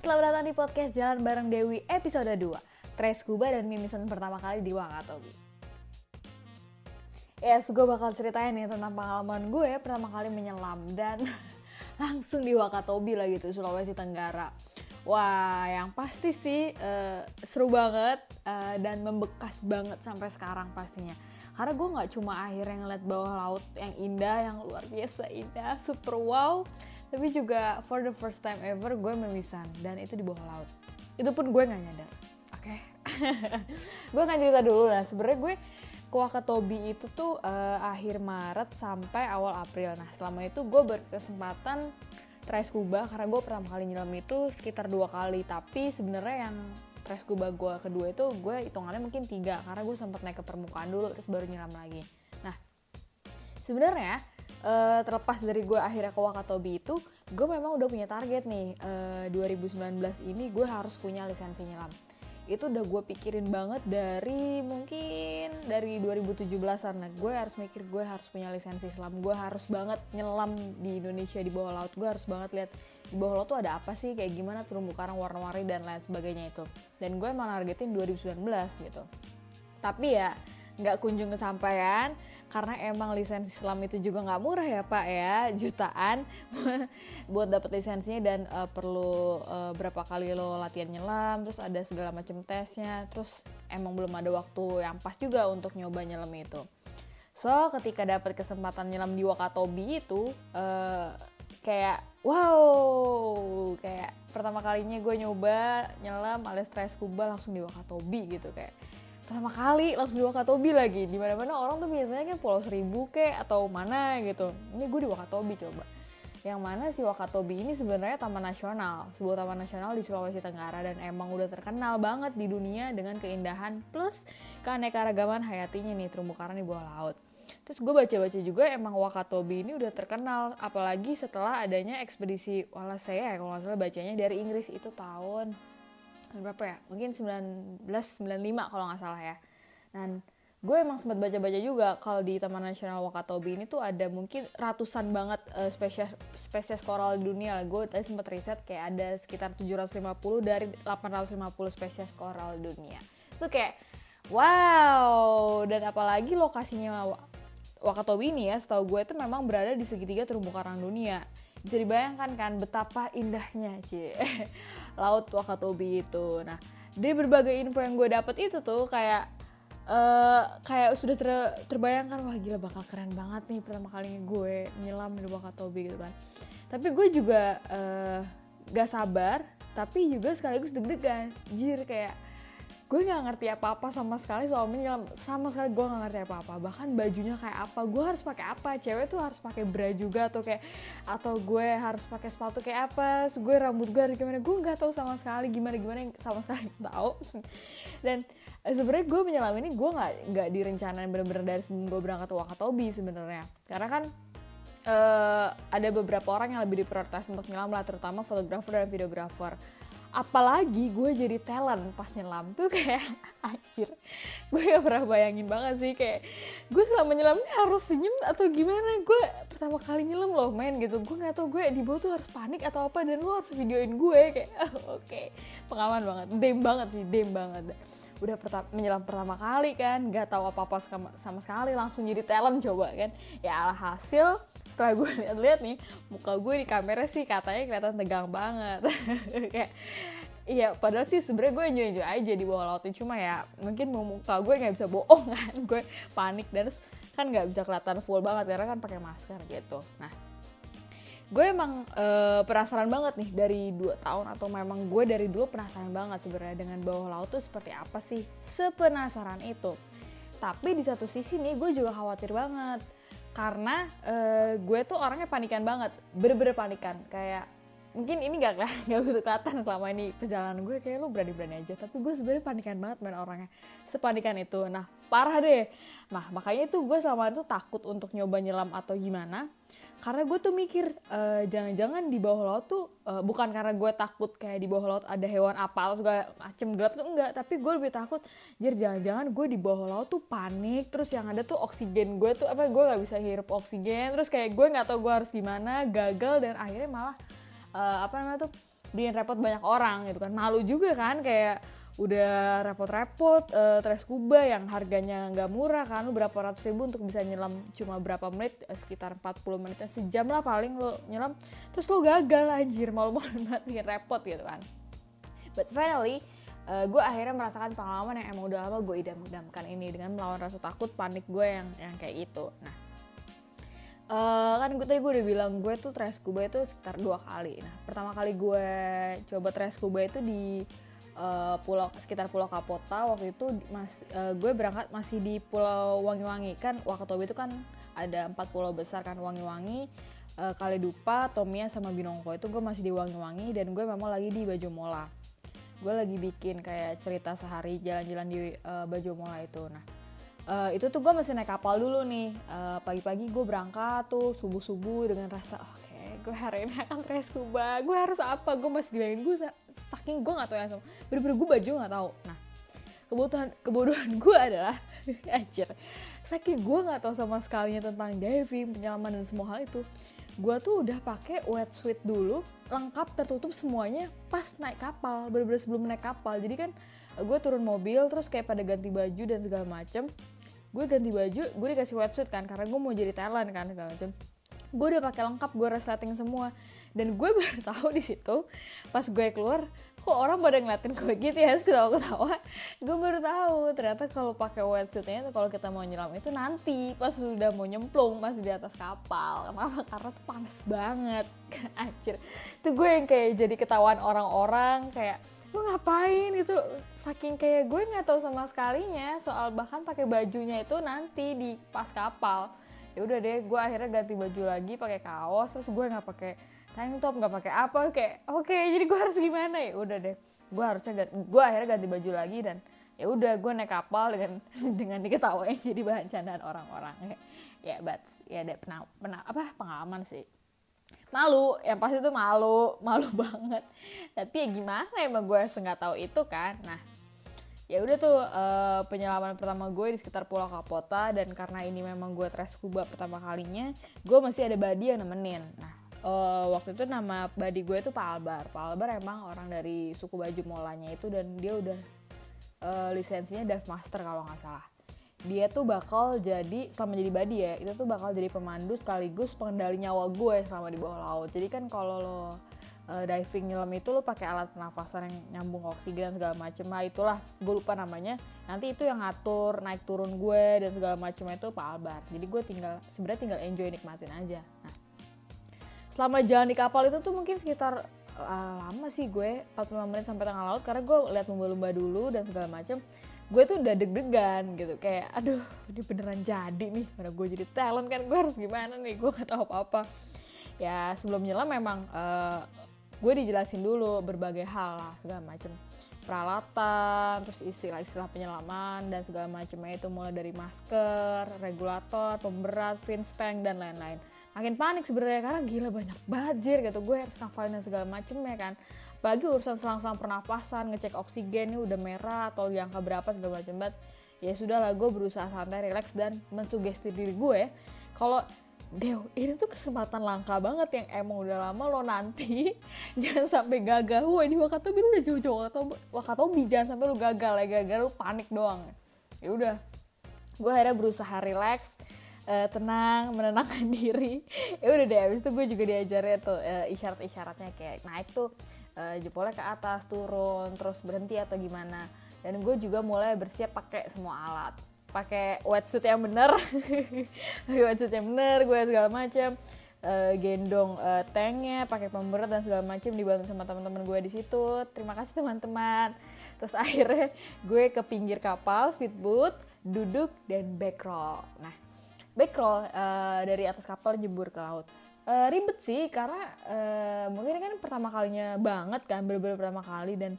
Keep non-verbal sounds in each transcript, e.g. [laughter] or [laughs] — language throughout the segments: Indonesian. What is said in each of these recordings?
selamat datang di podcast Jalan Bareng Dewi episode 2 Tres Scuba dan mimisan pertama kali di Wakatobi. Yes, gue bakal ceritain nih tentang pengalaman gue pertama kali menyelam dan [laughs] langsung di Wakatobi lah gitu, Sulawesi Tenggara. Wah, yang pasti sih uh, seru banget uh, dan membekas banget sampai sekarang pastinya. Karena gue nggak cuma akhirnya ngeliat bawah laut yang indah, yang luar biasa indah, super wow tapi juga for the first time ever gue memisan dan itu di bawah laut. Itu pun gue nggak nyadar. Oke. Okay? [laughs] gue akan cerita dulu lah. Sebenarnya gue ke Wakatobi itu tuh uh, akhir Maret sampai awal April. Nah selama itu gue berkesempatan try scuba karena gue pertama kali nyelam itu sekitar dua kali. Tapi sebenarnya yang try scuba gue kedua itu gue hitungannya mungkin tiga karena gue sempat naik ke permukaan dulu terus baru nyelam lagi sebenarnya uh, terlepas dari gue akhirnya ke Wakatobi itu gue memang udah punya target nih uh, eh, 2019 ini gue harus punya lisensi nyelam. Itu udah gue pikirin banget dari mungkin dari 2017an nah gue harus mikir gue harus punya lisensi selam. Gue harus banget nyelam di Indonesia di bawah laut. Gue harus banget lihat di bawah laut tuh ada apa sih kayak gimana terumbu karang warna-warni dan lain sebagainya itu. Dan gue emang nargetin 2019 gitu. Tapi ya nggak kunjung kesampaian karena emang lisensi selam itu juga nggak murah ya pak ya jutaan. [laughs] Buat dapet lisensinya dan uh, perlu uh, berapa kali lo latihan nyelam terus ada segala macam tesnya terus emang belum ada waktu yang pas juga untuk nyoba nyelam itu. So ketika dapat kesempatan nyelam di Wakatobi itu uh, kayak wow! Kayak pertama kalinya gue nyoba nyelam alias scuba langsung di Wakatobi gitu kayak pertama kali langsung di Wakatobi lagi. Di mana mana orang tuh biasanya kan Pulau Seribu kek atau mana gitu. Ini gue di Wakatobi coba. Yang mana si Wakatobi ini sebenarnya taman nasional. Sebuah taman nasional di Sulawesi Tenggara dan emang udah terkenal banget di dunia dengan keindahan plus keanekaragaman hayatinya nih terumbu karang di bawah laut. Terus gue baca-baca juga emang Wakatobi ini udah terkenal apalagi setelah adanya ekspedisi Walasea kalau nggak salah bacanya dari Inggris itu tahun berapa ya mungkin 1995 kalau nggak salah ya dan gue emang sempat baca-baca juga kalau di Taman Nasional Wakatobi ini tuh ada mungkin ratusan banget uh, spesies spesies koral di dunia lah. Gue tadi sempat riset kayak ada sekitar 750 dari 850 spesies koral di dunia. Itu kayak wow dan apalagi lokasinya Wakatobi ini ya, setahu gue itu memang berada di segitiga terumbu karang dunia bisa dibayangkan kan betapa indahnya cie. [laughs] Laut Wakatobi itu. Nah dari berbagai info yang gue dapet itu tuh kayak uh, kayak sudah ter, terbayangkan wah gila bakal keren banget nih pertama kali gue nyelam di Wakatobi gitu kan. Tapi gue juga uh, gak sabar tapi juga sekaligus deg-degan. Jir kayak gue nggak ngerti apa-apa sama sekali soal menyelam sama sekali gue nggak ngerti apa-apa. Bahkan bajunya kayak apa gue harus pakai apa? Cewek tuh harus pakai bra juga atau kayak atau gue harus pakai sepatu kayak apa? Gue rambut gue harus gimana? Gue nggak tahu sama sekali gimana gimana sama sekali tahu. [laughs] Dan eh, sebenarnya gue menyelam ini gue nggak nggak direncanain bener-bener dari sebelum gue berangkat ke Wakatobi sebenarnya. Karena kan uh, ada beberapa orang yang lebih diprioritas untuk nyelam lah terutama fotografer dan videografer apalagi gue jadi talent pas nyelam tuh kayak [laughs] anjir gue gak pernah bayangin banget sih kayak gue selama nyelam ini harus senyum atau gimana? Gue pertama kali nyelam loh main gitu. Gue nggak tahu gue di bawah tuh harus panik atau apa dan lo harus videoin gue kayak [laughs] oh, oke. Okay. pengalaman banget dem banget sih dem banget. Udah pertama, menyelam pertama kali kan nggak tahu apa apa sama, sama sekali langsung jadi talent coba kan. Ya alhasil setelah gue [laughs] lihat-lihat nih muka gue di kamera sih katanya kelihatan tegang banget [laughs] kayak Iya, padahal sih sebenarnya gue enjoy enjoy aja di bawah laut cuma ya mungkin muka gue nggak bisa bohong [laughs] kan, gue panik dan terus kan nggak bisa kelihatan full banget karena kan pakai masker gitu. Nah, gue emang e, penasaran banget nih dari dua tahun atau memang gue dari dulu penasaran banget sebenarnya dengan bawah laut tuh seperti apa sih sepenasaran itu. Tapi di satu sisi nih gue juga khawatir banget karena uh, gue tuh orangnya panikan banget bener-bener panikan. Kayak mungkin ini gak nggak [laughs] butuh kelihatan selama ini perjalanan gue kayak lu berani-berani aja. Tapi gue sebenarnya panikan banget main orangnya. Sepanikan itu. Nah parah deh. Nah makanya itu gue selama itu takut untuk nyoba nyelam atau gimana karena gue tuh mikir uh, jangan-jangan di bawah laut tuh uh, bukan karena gue takut kayak di bawah laut ada hewan apa atau segala macem gelap tuh enggak. Tapi gue lebih takut jadi jangan-jangan gue di bawah laut tuh panik terus yang ada tuh oksigen gue tuh apa gue nggak bisa hirup oksigen terus kayak gue nggak tahu gue harus gimana gagal dan akhirnya malah uh, apa namanya tuh bikin repot banyak orang gitu kan. Malu juga kan kayak udah repot-repot uh, tres scuba yang harganya nggak murah kan lu berapa ratus ribu untuk bisa nyelam cuma berapa menit? Uh, sekitar 40 menit sejam lah paling lo nyelam. Terus lo gagal anjir malu-malu banget bikin repot gitu kan. But finally uh, gue akhirnya merasakan pengalaman yang emang udah lama gue idam-idamkan ini dengan melawan rasa takut panik gue yang yang kayak itu nah uh, kan gue tadi gue udah bilang gue tuh tres scuba itu sekitar dua kali. Nah pertama kali gue coba tres scuba itu di uh, pulau sekitar Pulau Kapota waktu itu mas uh, gue berangkat masih di Pulau Wangi-Wangi. Kan Wakatobi itu kan ada empat pulau besar kan Wangi-Wangi uh, Kalidupa, Tomia sama Binongko. Itu gue masih di Wangi-Wangi dan gue memang lagi di Bajomola. Gue lagi bikin kayak cerita sehari jalan-jalan di uh, Bajomola itu. Nah uh, itu tuh gue masih naik kapal dulu nih. Uh, pagi-pagi gue berangkat tuh subuh-subuh dengan rasa oh, gue hari ini akan tres gue harus apa? Gue masih dibayangin gue saking gue nggak tahu yang sama bener-bener gue baju nggak tahu. Nah kebutuhan kebodohan gue adalah [laughs] anjir saking gue nggak tahu sama sekali tentang diving penyelaman dan semua hal itu gue tuh udah pakai wetsuit dulu lengkap tertutup semuanya pas naik kapal bener-bener sebelum naik kapal. Jadi kan gue turun mobil terus kayak pada ganti baju dan segala macem. Gue ganti baju gue dikasih wetsuit kan karena gue mau jadi talent kan segala macem. Gue udah pakai lengkap gue resleting semua dan gue [laughs] baru tahu di situ pas gue keluar kok orang pada ngeliatin gue gitu ya ketawa-ketawa. Gue baru tahu ternyata kalau pakai wetsuitnya kalau kita mau nyelam itu nanti pas sudah mau nyemplung masih di atas kapal. Kenapa? Karena tuh panas banget. [laughs] Akhir itu gue yang kayak jadi ketahuan orang-orang kayak lu ngapain? Itu saking kayak gue nggak tahu sama sekalinya soal bahkan pakai bajunya itu nanti di pas kapal. Ya udah deh gue akhirnya ganti baju lagi pakai kaos terus gue nggak pakai tank top nggak pakai apa kayak oke okay, jadi gue harus gimana? Ya udah deh gue harusnya gue akhirnya ganti baju lagi dan ya udah gue naik kapal dengan [laughs] dengan diketawain [laughs] jadi bahan candaan orang-orang. Ya but ya deh pernah pernah apa pengalaman sih. Malu yang pasti itu malu [laughs] malu banget. Tapi ya gimana emang gue nggak tahu itu kan? Nah ya udah tuh uh, penyelaman pertama gue di sekitar Pulau Kapota dan karena ini memang gue tres scuba pertama kalinya gue masih ada badi yang nemenin. Nah uh, waktu itu nama badi gue itu Pak Albar. Pak Albar emang orang dari suku baju molanya itu dan dia udah uh, lisensinya dive master kalau nggak salah. Dia tuh bakal jadi selama jadi badi ya itu tuh bakal jadi pemandu sekaligus pengendali nyawa gue selama di bawah laut. Jadi kan kalau lo uh, diving nyelam itu lo pakai alat pernafasan yang nyambung oksigen segala macem. Lah itulah gue lupa namanya. Nanti itu yang ngatur naik turun gue dan segala macem itu Pak Albar. Jadi gue tinggal sebenarnya tinggal enjoy nikmatin aja. Nah selama jalan di kapal itu tuh mungkin sekitar uh, lama sih gue 45 menit sampai tengah laut karena gue lihat lumba-lumba dulu dan segala macem. Gue tuh udah deg-degan gitu kayak aduh ini beneran jadi nih mana gue jadi talent kan gue harus gimana nih gue gak tahu apa-apa. Ya sebelum nyelam memang uh, gue dijelasin dulu berbagai hal lah segala macem. Peralatan terus istilah-istilah penyelaman dan segala macamnya itu mulai dari masker regulator pemberat fin dan lain-lain makin panik sebenarnya karena gila banyak banjir gitu. Gue harus ngafalin dan segala macemnya kan. Bagi urusan selang-selang pernapasan ngecek oksigen udah merah atau di angka berapa segala macam banget ya sudah lah gue berusaha santai relax dan mensugesti diri gue. Kalau Dew, ini tuh kesempatan langka banget yang emang udah lama lo nanti. [laughs] Jangan sampai gagal. Wah ini Wakatobi udah jauh-jauh Wakatobi, jangan sampai lu gagal ya. Gagal lu panik doang. Ya udah, gue akhirnya berusaha relax, uh, tenang, menenangkan [laughs] diri. Ya udah deh, abis itu gue juga diajarin tuh uh, isyarat-isyaratnya kayak naik tuh uh, jempolnya ke atas, turun, terus berhenti atau gimana. Dan gue juga mulai bersiap pakai semua alat. Pakai wetsuit yang bener. [laughs] Pakai wetsuit yang bener gue segala macem. Uh, gendong uh, tanknya pakai pemberat dan segala macem dibantu sama teman-teman gue di situ. Terima kasih teman-teman. Terus [laughs] akhirnya gue ke pinggir kapal speedboat duduk dan backroll nah backroll uh, dari atas kapal jebur ke laut. Uh, ribet sih karena uh, mungkin kan pertama kalinya banget kan bener-bener pertama kali dan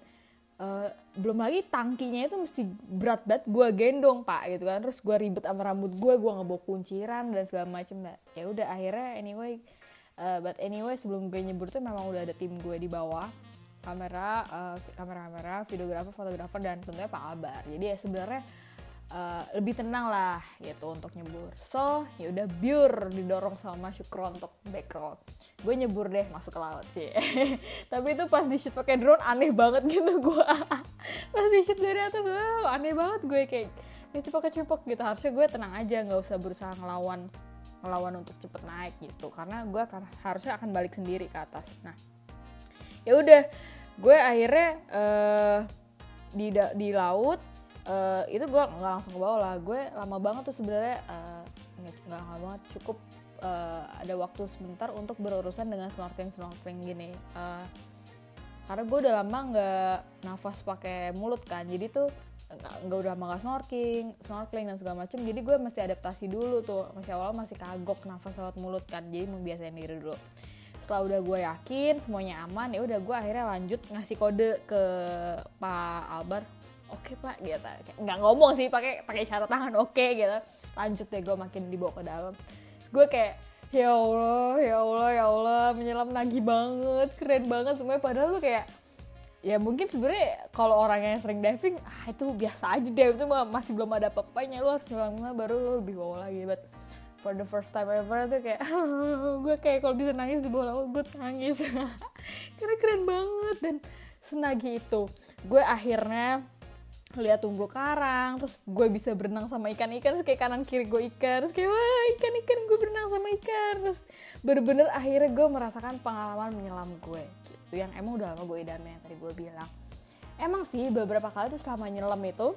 uh, belum lagi tangkinya itu mesti berat banget gue gendong pak gitu kan. Terus gue ribet sama rambut gue gue nggak kunciran dan segala macem. Nah, ya udah akhirnya anyway uh, but anyway sebelum gue nyebur tuh memang udah ada tim gue di bawah. Kamera uh, kamera kamera videografer fotografer dan tentunya pak Albar. Jadi ya sebenarnya uh, lebih tenang lah gitu untuk nyebur. So ya udah biur didorong sama Syukro untuk backroll gue nyebur deh masuk ke laut sih. [laughs] Tapi itu pas di shoot pakai drone aneh banget gitu gue [laughs] pas di shoot dari atas wow, aneh banget gue kayak cipok gitu. Harusnya gue tenang aja nggak usah berusaha ngelawan ngelawan untuk cepet naik gitu. Karena gue akan harusnya akan balik sendiri ke atas. Nah ya udah gue akhirnya uh, di di laut uh, itu gue nggak langsung ke bawah lah. Gue lama banget tuh sebenarnya uh, nggak lama banget cukup uh, ada waktu sebentar untuk berurusan dengan snorkeling snorkeling gini. Uh, karena gue udah lama nggak nafas pakai mulut kan. Jadi tuh nggak udah lama nggak snorkeling snorkeling dan segala macam jadi gue mesti adaptasi dulu tuh. Masih awal masih kagok nafas lewat mulut kan. Jadi membiasain diri dulu. Setelah udah gue yakin semuanya aman ya udah gue akhirnya lanjut ngasih kode ke Pak Albar oke okay, Pak gitu. Nggak ngomong sih pakai pakai cara tangan oke okay, gitu. Lanjut deh gue makin dibawa ke dalam. Gue kayak ya Allah ya Allah ya Allah menyelam nagih banget keren banget semuanya. Padahal tuh kayak ya mungkin sebenarnya kalau orang yang sering diving ah itu biasa aja deh itu masih belum ada apa-apanya lu harus nyelam baru lu lebih wow lagi. But for the first time ever tuh kayak [laughs] gue kayak kalau bisa nangis di bawah laut gue nangis. [laughs] Karena keren banget dan senagi itu. Gue akhirnya lihat tumbuh karang terus gue bisa berenang sama ikan-ikan terus kayak kanan kiri gue ikan terus kayak wah ikan-ikan gue berenang sama ikan. Terus bener-bener akhirnya gue merasakan pengalaman menyelam gue gitu. Yang emang udah lama gue idamin yang tadi gue bilang. Emang sih beberapa kali tuh selama nyelam itu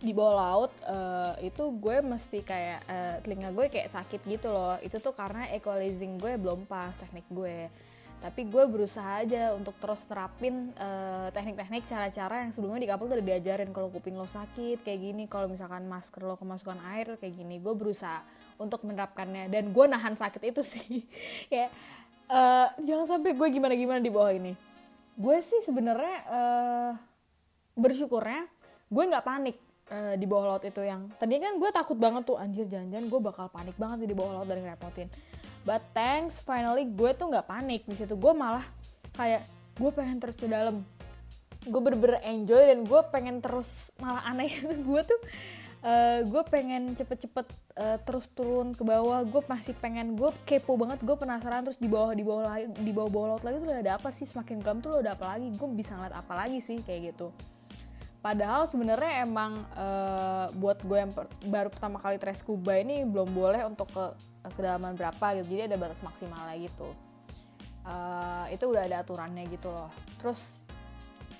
di bawah laut uh, itu gue mesti kayak uh, telinga gue kayak sakit gitu loh. Itu tuh karena equalizing gue belum pas teknik gue tapi gue berusaha aja untuk terus terapin uh, teknik-teknik cara-cara yang sebelumnya di kapal udah diajarin. Kalau kuping lo sakit kayak gini. Kalau misalkan masker lo kemasukan air kayak gini. Gue berusaha untuk menerapkannya. Dan gue nahan sakit itu sih. [laughs] Kayak uh, jangan sampai gue gimana-gimana di bawah ini. Gue sih sebenarnya uh, bersyukurnya gue nggak panik uh, di bawah laut itu yang tadi kan gue takut banget tuh anjir jangan-jangan gue bakal panik banget di bawah laut dari ngerepotin but thanks finally gue tuh nggak panik. Di situ gue malah kayak gue pengen terus ke dalam. Gue bener-bener enjoy dan gue pengen terus malah aneh [laughs] gue tuh uh, gue pengen cepet-cepet uh, terus turun ke bawah. Gue masih pengen gue kepo banget gue penasaran terus di bawah di bawah lagi di bawah bawah laut lagi tuh ada apa sih? Semakin gelap tuh ada apa lagi? Gue bisa ngeliat apa lagi sih? Kayak gitu. Padahal sebenarnya emang uh, buat gue yang per baru pertama kali try scuba ini belum boleh untuk ke kedalaman berapa gitu. Jadi ada batas maksimalnya gitu uh, itu udah ada aturannya gitu loh. Terus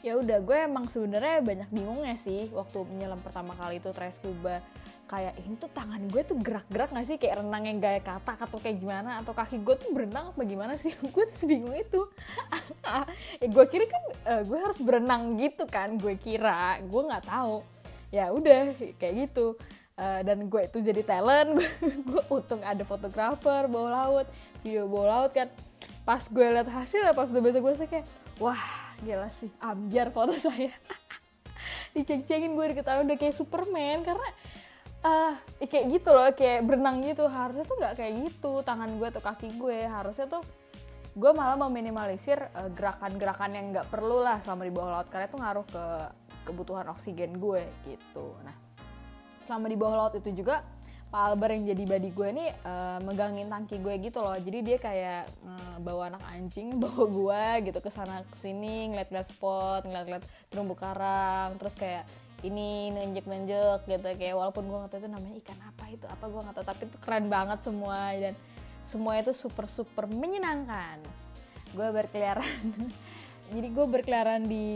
ya udah gue emang sebenarnya banyak bingungnya sih waktu menyelam pertama kali itu try scuba kayak ini tuh tangan gue tuh gerak-gerak gak sih? Kayak renang yang gaya katak atau kayak gimana? Atau kaki gue tuh berenang apa gimana sih? [laughs] Gue tuh bingung itu. [laughs] Ya gue kira kan uh, gue harus berenang gitu kan gue kira. Gue nggak tahu. Ya udah kayak gitu uh, dan gue itu jadi talent. [laughs] Gue untung ada fotografer bawah laut video bawah laut kan. Pas gue liat hasil pas udah besok gue kayak wah gila sih ambiar foto [laughs] saya. Diceng-cengin gue diketahui udah kayak Superman karena uh, kayak gitu loh kayak berenang gitu. Harusnya tuh nggak kayak gitu tangan gue atau kaki gue. Harusnya tuh gue malah meminimalisir uh, gerakan-gerakan yang nggak perlu lah selama di bawah laut karena itu ngaruh ke kebutuhan oksigen gue gitu. Nah selama di bawah laut itu juga Pak Albar yang jadi body gue ini uh, megangin tangki gue gitu loh. Jadi dia kayak uh, bawa anak anjing [laughs] bawa gue gitu ke sana ke sini ngeliat-ngeliat spot ngeliat-ngeliat terumbu karang terus kayak ini nenjek-nenjek gitu. Kayak walaupun gue nggak tahu itu namanya ikan apa itu apa gue nggak tahu tapi itu keren banget semua. Dan semua itu super super menyenangkan. Gue berkeliaran [laughs] jadi gue berkeliaran di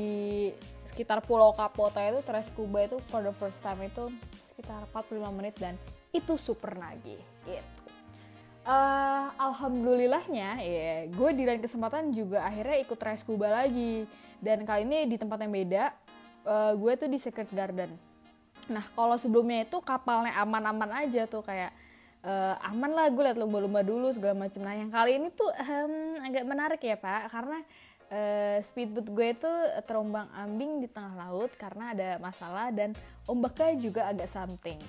sekitar Pulau Kapota itu Tres Kuba itu for the first time itu sekitar 45 menit dan itu super nagih gitu. Uh, alhamdulillahnya ya gue di lain kesempatan juga akhirnya ikut try scuba lagi. Dan kali ini di tempat yang beda uh, gue tuh di Secret Garden. Nah kalau sebelumnya itu kapalnya aman-aman aja tuh kayak uh, aman lah gue liat lumba-lumba dulu segala macam nah yang kali ini tuh um, agak menarik ya pak karena uh, speedboat gue itu terombang ambing di tengah laut karena ada masalah dan ombaknya juga agak something.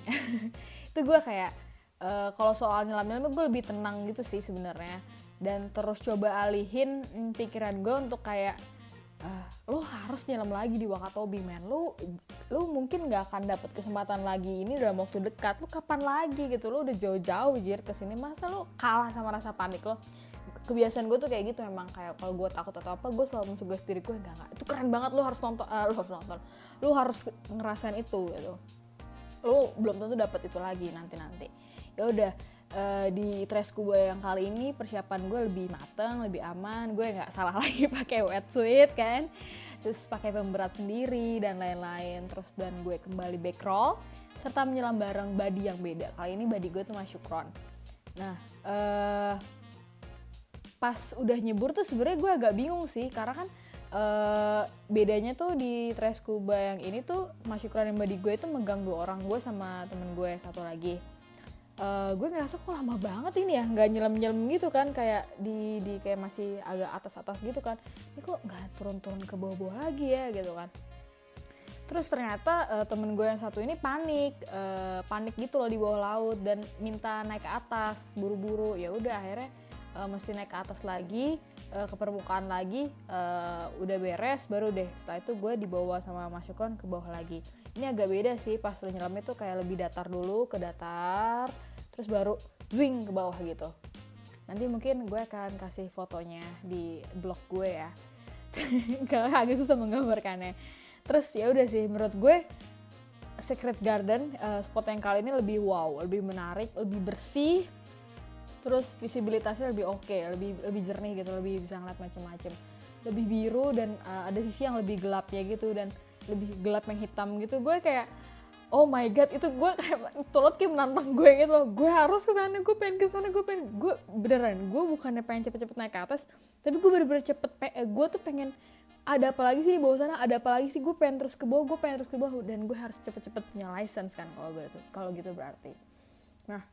[laughs] Itu gue kayak uh, kalau soal nyelam nyelam gue lebih tenang gitu sih sebenarnya. Dan terus coba alihin pikiran gue untuk kayak uh, lo harus nyelam lagi di Wakatobi men. Lo lo mungkin nggak akan dapat kesempatan lagi ini dalam waktu dekat. Lo kapan lagi gitu? Lo udah jauh-jauh jir ke sini masa lo kalah sama rasa panik lo kebiasaan gue tuh kayak gitu emang kayak kalau gue takut atau apa gue selalu mensuggest diri gue enggak enggak itu keren banget lo harus nonton uh, lo harus nonton. Lo harus ngerasain itu gitu. Lo belum tentu dapat itu lagi nanti nanti ya udah uh, di tres gue yang kali ini persiapan gue lebih mateng lebih aman. Gue nggak salah [laughs] lagi pakai wetsuit kan? Terus pakai pemberat sendiri dan lain-lain. Terus dan gue kembali back roll serta menyelam bareng body yang beda. Kali ini body gue tuh masyukron nah uh, pas udah nyebur tuh sebenarnya gue agak bingung sih. Karena kan uh, bedanya tuh di tres kuba yang ini tuh Mas Syukran yang body gue itu megang dua orang gue sama temen gue satu lagi. Uh, gue ngerasa kok lama banget ini ya nggak nyelam nyelam gitu kan kayak di di kayak masih agak atas atas gitu kan. Ini kok nggak turun turun ke bawah bawah lagi ya gitu kan. Terus ternyata uh, temen gue yang satu ini panik uh, panik gitu loh di bawah laut dan minta naik ke atas buru-buru. Ya udah akhirnya uh, mesti naik ke atas lagi uh, ke permukaan lagi uh, udah beres baru deh. Setelah itu gue dibawa sama Mas Syukron ke bawah lagi. Ini agak beda sih pas lo nyelam itu kayak lebih datar dulu ke datar terus baru swing ke bawah gitu. Nanti mungkin gue akan kasih fotonya di blog gue ya. [laughs] Kalau agak susah menggambarkannya. Terus ya udah sih menurut gue Secret Garden uh, spot yang kali ini lebih wow lebih menarik lebih bersih terus visibilitasnya lebih oke okay, lebih lebih jernih gitu lebih bisa ngeliat macam-macam lebih biru dan uh, ada sisi yang lebih gelap ya gitu dan lebih gelap yang hitam gitu. Gue kayak oh my god itu gue kayak [laughs] tulot kayak menantang gue gitu loh. Gue harus ke sana gue pengen ke sana gue pengen gue beneran gue bukannya pengen cepet-cepet naik ke atas tapi gue bener-bener cepet eh, gue tuh pengen ada apa lagi sih di bawah sana ada apa lagi sih? Gue pengen terus ke bawah gue pengen terus ke bawah dan gue harus cepet-cepet punya license kan kalau gue tuh kalau gitu berarti. Nah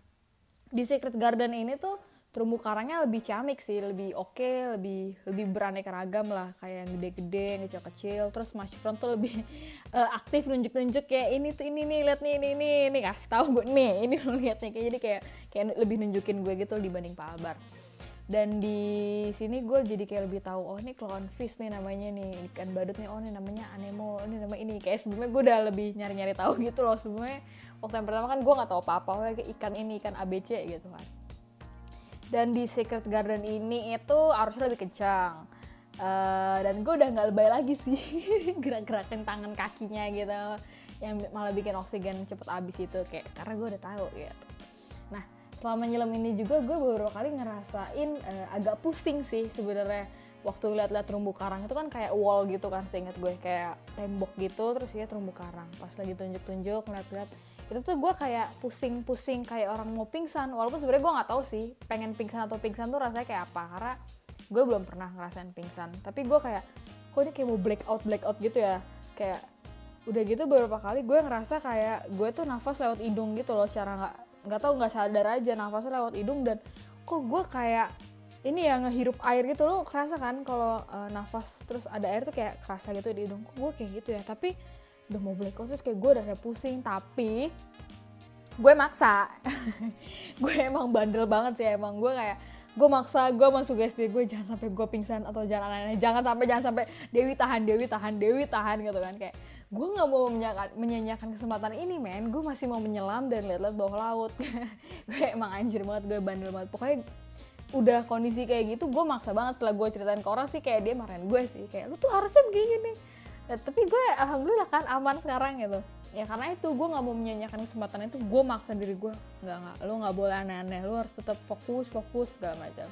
di Secret Garden ini tuh terumbu karangnya lebih ciamik sih, lebih oke, okay, lebih lebih beraneka ragam lah, kayak yang gede-gede, yang kecil-kecil. Terus Mas Front tuh lebih uh, [laughs] aktif nunjuk-nunjuk kayak ini tuh ini nih, lihat nih ini ini ini. Kasih tahu gue nih, ini lo lihat nih kayak jadi kayak kayak lebih nunjukin gue gitu dibanding Pak Albar. Dan di sini gue jadi kayak lebih tahu oh ini clownfish nih namanya nih ikan badut nih. Oh ini namanya anemo ini nama ini. Kayak sebelumnya gue udah lebih nyari-nyari tahu gitu loh. Sebelumnya waktu yang pertama kan gue nggak tahu apa-apa kayak ikan ini ikan ABC gitu kan. Dan di Secret Garden ini itu arusnya lebih kencang. Uh, dan gue udah nggak lebay lagi sih [laughs] gerak-gerakin tangan kakinya gitu. Yang malah bikin oksigen cepet habis itu kayak karena gue udah tahu gitu. Nah selama nyelam ini juga gue beberapa kali ngerasain uh, agak pusing sih sebenarnya. Waktu lihat-lihat terumbu karang itu kan kayak wall gitu kan seingat gue kayak tembok gitu terus ya terumbu karang. Pas lagi tunjuk-tunjuk ngeliat-liat itu tuh gue kayak pusing-pusing kayak orang mau pingsan. Walaupun sebenarnya gue nggak tahu sih pengen pingsan atau pingsan tuh rasanya kayak apa. Karena gue belum pernah ngerasain pingsan. Tapi gue kayak kok ini kayak mau black out black out gitu ya? Kayak udah gitu beberapa kali gue ngerasa kayak gue tuh nafas lewat hidung gitu loh secara nggak nggak tahu nggak sadar aja nafasnya lewat hidung. Dan kok gue kayak ini ya ngehirup air gitu lo kerasa kan kalau uh, nafas terus ada air tuh kayak kerasa gitu di hidung. Gue kayak gitu ya? Tapi udah mau beli khusus kayak gue udah pusing tapi gue maksa. [laughs] Gue emang bandel banget sih emang gue kayak gue maksa gue masuk sugesti gue jangan sampai gue pingsan atau jangan aneh-aneh jangan sampai jangan sampai Dewi tahan Dewi tahan Dewi tahan gitu kan. Kayak gue nggak mau menyanyiakan kesempatan ini men. Gue masih mau menyelam dan lihat-lihat bawah laut. [laughs] Gue emang anjir banget gue bandel banget. Pokoknya udah kondisi kayak gitu gue maksa banget setelah gue ceritain ke orang sih kayak dia marahin gue sih. Kayak lu tuh harusnya begini nih ya, tapi gue alhamdulillah kan aman sekarang gitu. Ya karena itu gue nggak mau menyanyikan kesempatan itu gue maksa diri gue. Nggak nggak lo nggak boleh aneh-aneh lo harus tetap fokus fokus segala macam.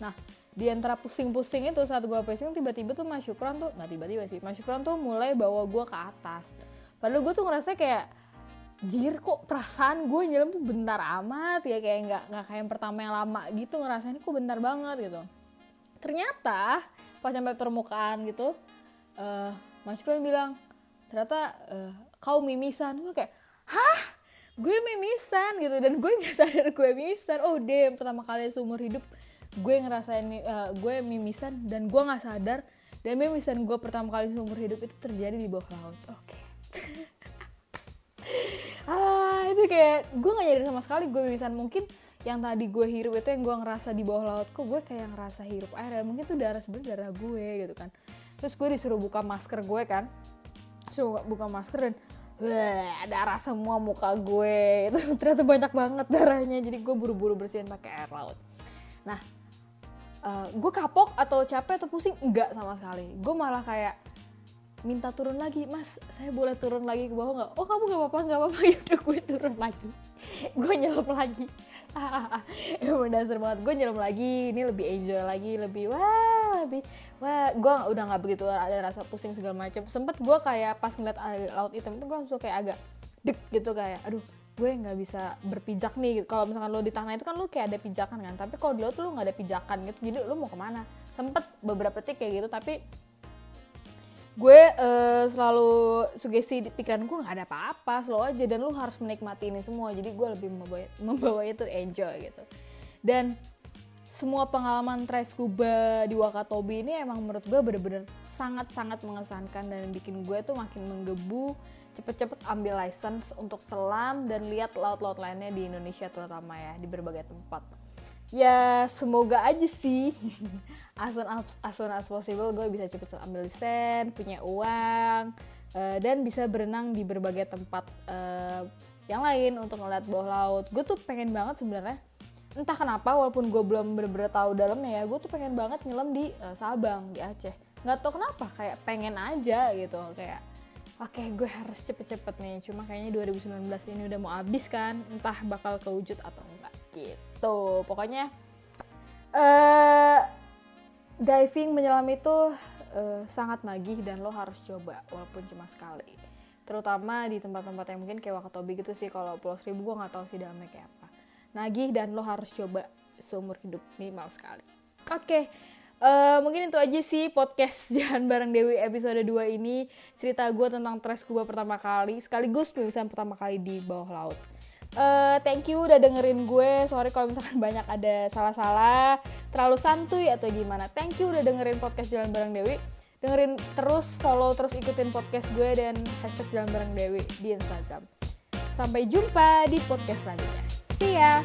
Nah di antara pusing-pusing itu saat gue pusing tiba-tiba tuh Mas Syukran tuh nggak tiba-tiba sih Mas Syukran tuh mulai bawa gue ke atas. Padahal gue tuh ngerasa kayak jir kok perasaan gue nyelam tuh bentar amat ya kayak nggak nggak kayak yang pertama yang lama gitu ngerasain kok bentar banget gitu. Ternyata pas sampai permukaan gitu uh, Mas Kron bilang ternyata uh, kau mimisan. Gue kayak hah? Gue mimisan? Gitu. Dan gue nggak sadar gue mimisan. Oh deh pertama kali seumur hidup gue ngerasain uh, gue mimisan dan gue nggak sadar dan mimisan gue pertama kali seumur hidup itu terjadi di bawah laut. Oke. Okay. [laughs] ah itu kayak gue nggak nyadar sama sekali gue mimisan. Mungkin yang tadi gue hirup itu yang gue ngerasa di bawah laut. Kok gue kayak ngerasa hirup air ya? Mungkin itu darah sebenarnya darah gue gitu kan terus gue disuruh buka masker gue kan. Suruh buka masker dan wah darah semua muka gue. [laughs] Itu ternyata banyak banget darahnya. Jadi gue buru-buru bersihin pakai air laut. Nah uh, gue kapok atau capek atau pusing? Enggak sama sekali. Gue malah kayak minta turun lagi mas saya boleh turun lagi ke bawah nggak? Oh kamu nggak apa-apa nggak apa-apa. [laughs] Ya udah gue turun lagi. Gue nyelam lagi. [laughs] Emang dasar banget. Gue nyelam lagi. Ini lebih enjoy lagi lebih wah lebih wah gue udah nggak begitu ada rasa pusing segala macam sempet gue kayak pas ngeliat laut hitam itu gue langsung kayak agak dek gitu kayak aduh gue nggak bisa berpijak nih. Kalau misalkan lo di tanah itu kan lo kayak ada pijakan kan tapi kalau di laut lo nggak ada pijakan gitu. Jadi lo mau ke mana? Sempet beberapa detik kayak gitu tapi gue uh, selalu sugesti di pikiran gue nggak ada apa-apa slow aja dan lu harus menikmati ini semua. Jadi gue lebih membawa membawa itu enjoy gitu. Dan semua pengalaman try scuba di Wakatobi ini emang menurut gue bener-bener sangat-sangat mengesankan dan bikin gue tuh makin menggebu cepet-cepet ambil license untuk selam dan lihat laut-laut lainnya di Indonesia terutama ya di berbagai tempat. Ya semoga aja sih. [laughs] As soon as, as as possible gue bisa cepet-cepet ambil lisen punya uang uh, dan bisa berenang di berbagai tempat uh, yang lain untuk ngeliat bawah laut. Gue tuh pengen banget sebenarnya entah kenapa walaupun gue belum bener-bener tahu dalamnya ya gue tuh pengen banget nyelam di uh, Sabang di Aceh. Nggak tau kenapa kayak pengen aja gitu kayak oke okay, gue harus cepet-cepet nih. Cuma kayaknya 2019 ini udah mau habis kan entah bakal kewujud atau enggak gitu. Pokoknya uh, diving menyelam itu uh, sangat nagih dan lo harus coba walaupun cuma sekali. Terutama di tempat-tempat yang mungkin kayak Wakatobi gitu sih kalau Pulau Seribu gue nggak tahu sih dalamnya kayak apa nagih dan lo harus coba seumur hidup minimal sekali oke okay. Uh, eh, mungkin itu aja sih podcast [laughs] Jalan Bareng Dewi episode 2 ini Cerita gue tentang tres scuba pertama kali Sekaligus pemisahan pertama kali di bawah laut Uh, thank you udah dengerin gue. Sorry kalau misalkan banyak ada salah-salah, terlalu santuy atau gimana. Thank you udah dengerin podcast Jalan Bareng Dewi. Dengerin terus, follow terus ikutin podcast gue dan hashtag Jalan Bareng Dewi di Instagram. Sampai jumpa di podcast selanjutnya. See ya!